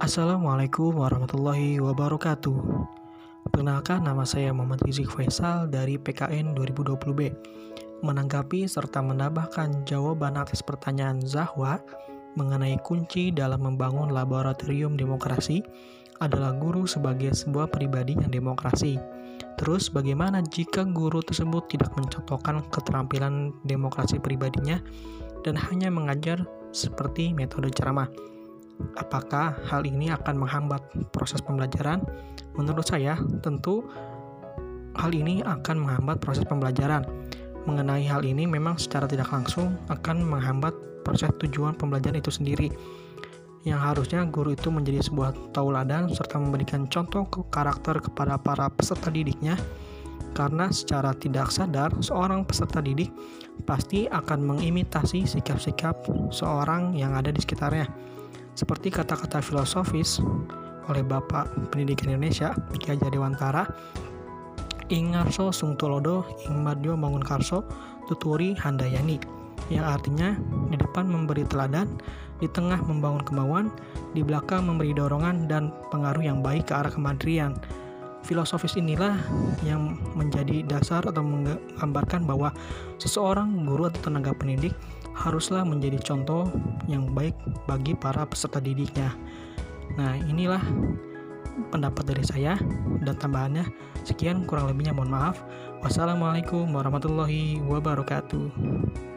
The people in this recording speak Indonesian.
Assalamualaikum warahmatullahi wabarakatuh. Perkenalkan nama saya Muhammad Rizik Faisal dari PKN 2020B. Menanggapi serta menambahkan jawaban atas pertanyaan Zahwa mengenai kunci dalam membangun laboratorium demokrasi adalah guru sebagai sebuah pribadi yang demokrasi. Terus bagaimana jika guru tersebut tidak mencontohkan keterampilan demokrasi pribadinya dan hanya mengajar seperti metode ceramah? Apakah hal ini akan menghambat proses pembelajaran? Menurut saya, tentu hal ini akan menghambat proses pembelajaran. Mengenai hal ini memang secara tidak langsung akan menghambat proses tujuan pembelajaran itu sendiri. Yang harusnya guru itu menjadi sebuah tauladan serta memberikan contoh ke karakter kepada para peserta didiknya karena secara tidak sadar seorang peserta didik pasti akan mengimitasi sikap-sikap seorang yang ada di sekitarnya seperti kata-kata filosofis oleh Bapak Pendidikan Indonesia, Ki Hajar Dewantara, Ingarso Sungtulodo, Ingmadyo Mangunkarso, Tuturi Handayani, yang artinya di depan memberi teladan, di tengah membangun kemauan, di belakang memberi dorongan dan pengaruh yang baik ke arah kemandirian. Filosofis inilah yang menjadi dasar atau menggambarkan bahwa seseorang guru atau tenaga pendidik haruslah menjadi contoh yang baik bagi para peserta didiknya. Nah, inilah pendapat dari saya dan tambahannya. Sekian kurang lebihnya mohon maaf. Wassalamualaikum warahmatullahi wabarakatuh.